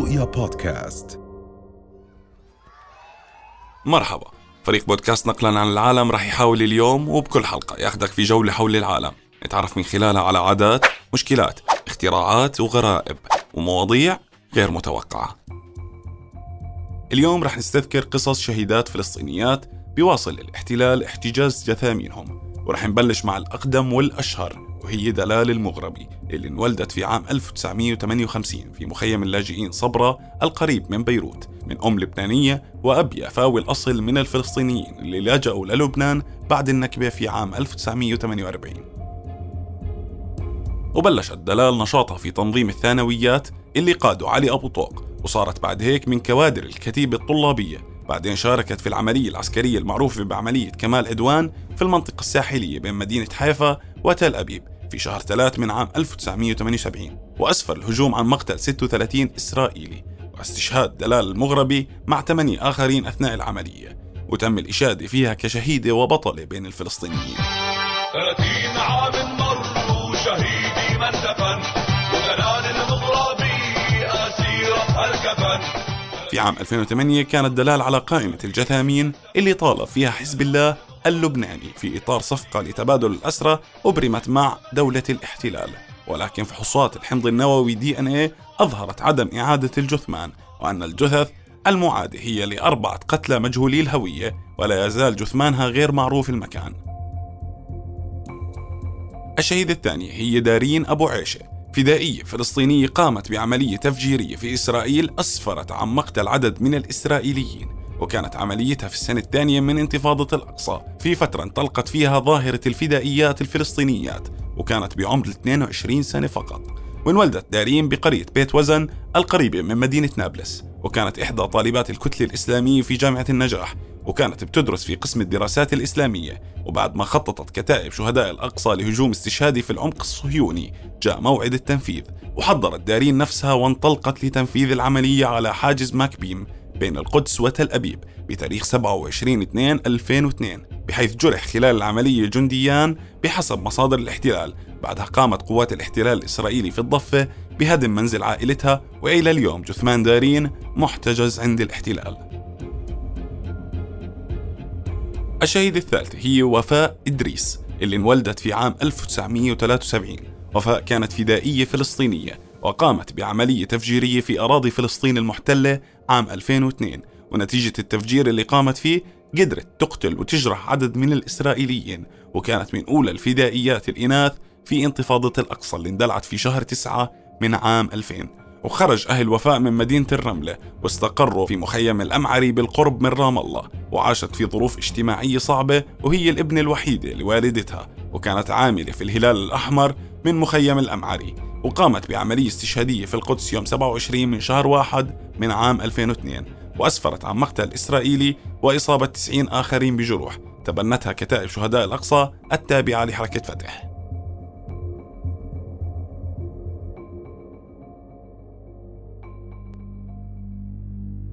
رؤيا بودكاست. مرحبا. فريق بودكاست نقلا عن العالم رح يحاول اليوم وبكل حلقة ياخدك في جولة حول العالم. نتعرف من خلالها على عادات مشكلات اختراعات وغرائب ومواضيع غير متوقعة. اليوم رح نستذكر قصص شهيدات فلسطينيات بيواصل الاحتلال احتجاز جثامينهم ورح نبلش مع الأقدم والأشهر. وهي دلال المغربي اللي انولدت في عام 1958 في مخيم اللاجئين صبرا القريب من بيروت من أم لبنانية وأب يافاوي الأصل من الفلسطينيين اللي لاجأوا للبنان بعد النكبة في عام 1948 وبلشت دلال نشاطها في تنظيم الثانويات اللي قاده علي أبو طوق وصارت بعد هيك من كوادر الكتيبة الطلابية. بعدين شاركت في العملية العسكرية المعروفة بعملية كمال عدوان في المنطقة الساحلية بين مدينة حيفا وتل أبيب. في شهر 3 من عام 1978 وأسفر الهجوم عن مقتل 36 إسرائيلي واستشهاد دلال المغربي مع ثمانية آخرين أثناء العملية وتم الإشادة فيها كشهيدة وبطلة بين الفلسطينيين. 30 عام مروا شهيدي من دفن ودلال المغربي أسيرة الكفن في عام 2008 كانت دلال على قائمة الجثامين اللي طالب فيها حزب الله اللبناني في إطار صفقة لتبادل الأسرى أبرمت مع دولة الاحتلال. ولكن فحوصات الحمض النووي دي إن إيه أظهرت عدم إعادة الجثمان وأن الجثث المعادة هي لأربعة قتلى مجهولي الهوية ولا يزال جثمانها غير معروف المكان. الشهيدة الثانية هي دارين أبو عيشة. فدائية فلسطينية قامت بعملية تفجيرية في إسرائيل أسفرت عن مقتل عدد من الإسرائيليين. وكانت عمليتها في السنة الثانية من انتفاضة الأقصى في فترة انطلقت فيها ظاهرة الفدائيات الفلسطينيات وكانت بعمر 22 سنة فقط. وانولدت دارين بقرية بيت وزن القريبة من مدينة نابلس وكانت إحدى طالبات الكتلة الإسلامية في جامعة النجاح وكانت بتدرس في قسم الدراسات الإسلامية. وبعد ما خططت كتائب شهداء الأقصى لهجوم استشهادي في العمق الصهيوني جاء موعد التنفيذ وحضرت دارين نفسها وانطلقت لتنفيذ العملية على حاجز ماكبيم. بين القدس وتل أبيب بتاريخ 27 2 2002 بحيث جرح خلال العملية جنديان بحسب مصادر الاحتلال بعدها قامت قوات الاحتلال الإسرائيلي في الضفة بهدم منزل عائلتها وإلى اليوم جثمان دارين محتجز عند الاحتلال. الشهيدة الثالثة هي وفاء إدريس اللي انولدت في عام 1973 وفاء كانت فدائية فلسطينية وقامت بعملية تفجيرية في أراضي فلسطين المحتلة عام 2002 ونتيجة التفجير اللي قامت فيه قدرت تقتل وتجرح عدد من الإسرائيليين وكانت من أولى الفدائيات الإناث في انتفاضة الأقصى اللي اندلعت في شهر 9 من عام 2000 وخرج أهل وفاء من مدينة الرملة واستقروا في مخيم الأمعري بالقرب من رام الله وعاشت في ظروف اجتماعية صعبة وهي الابنة الوحيدة لوالدتها وكانت عاملة في الهلال الأحمر من مخيم الأمعري. وقامت بعملية استشهادية في القدس يوم 27 من شهر واحد من عام 2002 وأسفرت عن مقتل إسرائيلي وإصابة 90 آخرين بجروح تبنتها كتائب شهداء الأقصى التابعة لحركة فتح.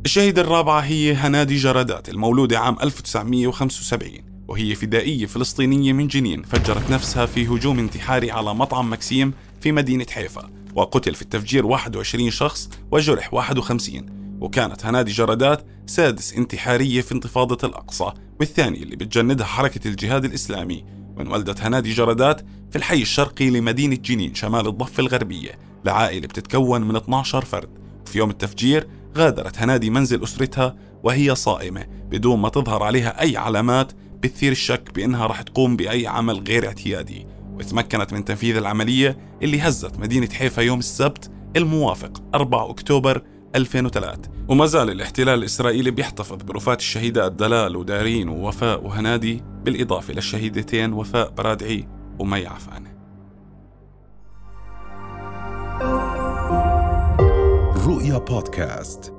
الشهيدة الرابعة هي هنادي جرادات المولودة عام 1975 وهي فدائية فلسطينية من جنين فجرت نفسها في هجوم انتحاري على مطعم مكسيم في مدينة حيفا وقتل في التفجير 21 شخص وجرح 51 وكانت هنادي جرادات سادس انتحارية في انتفاضة الأقصى والثاني اللي بتجندها حركة الجهاد الإسلامي. وانولدت هنادي جرادات في الحي الشرقي لمدينة جنين شمال الضفة الغربية لعائلة بتتكون من 12 فرد. في يوم التفجير غادرت هنادي منزل أسرتها وهي صائمة بدون ما تظهر عليها أي علامات بتثير الشك بأنها رح تقوم بأي عمل غير اعتيادي. وتمكنت من تنفيذ العملية اللي هزت مدينة حيفا يوم السبت الموافق 4 أكتوبر 2003 وما زال الاحتلال الإسرائيلي بيحتفظ برفات الشهيدات دلال ودارين ووفاء وهنادي بالإضافة للشهيدتين وفاء برادعي ومي عفانة رؤيا بودكاست.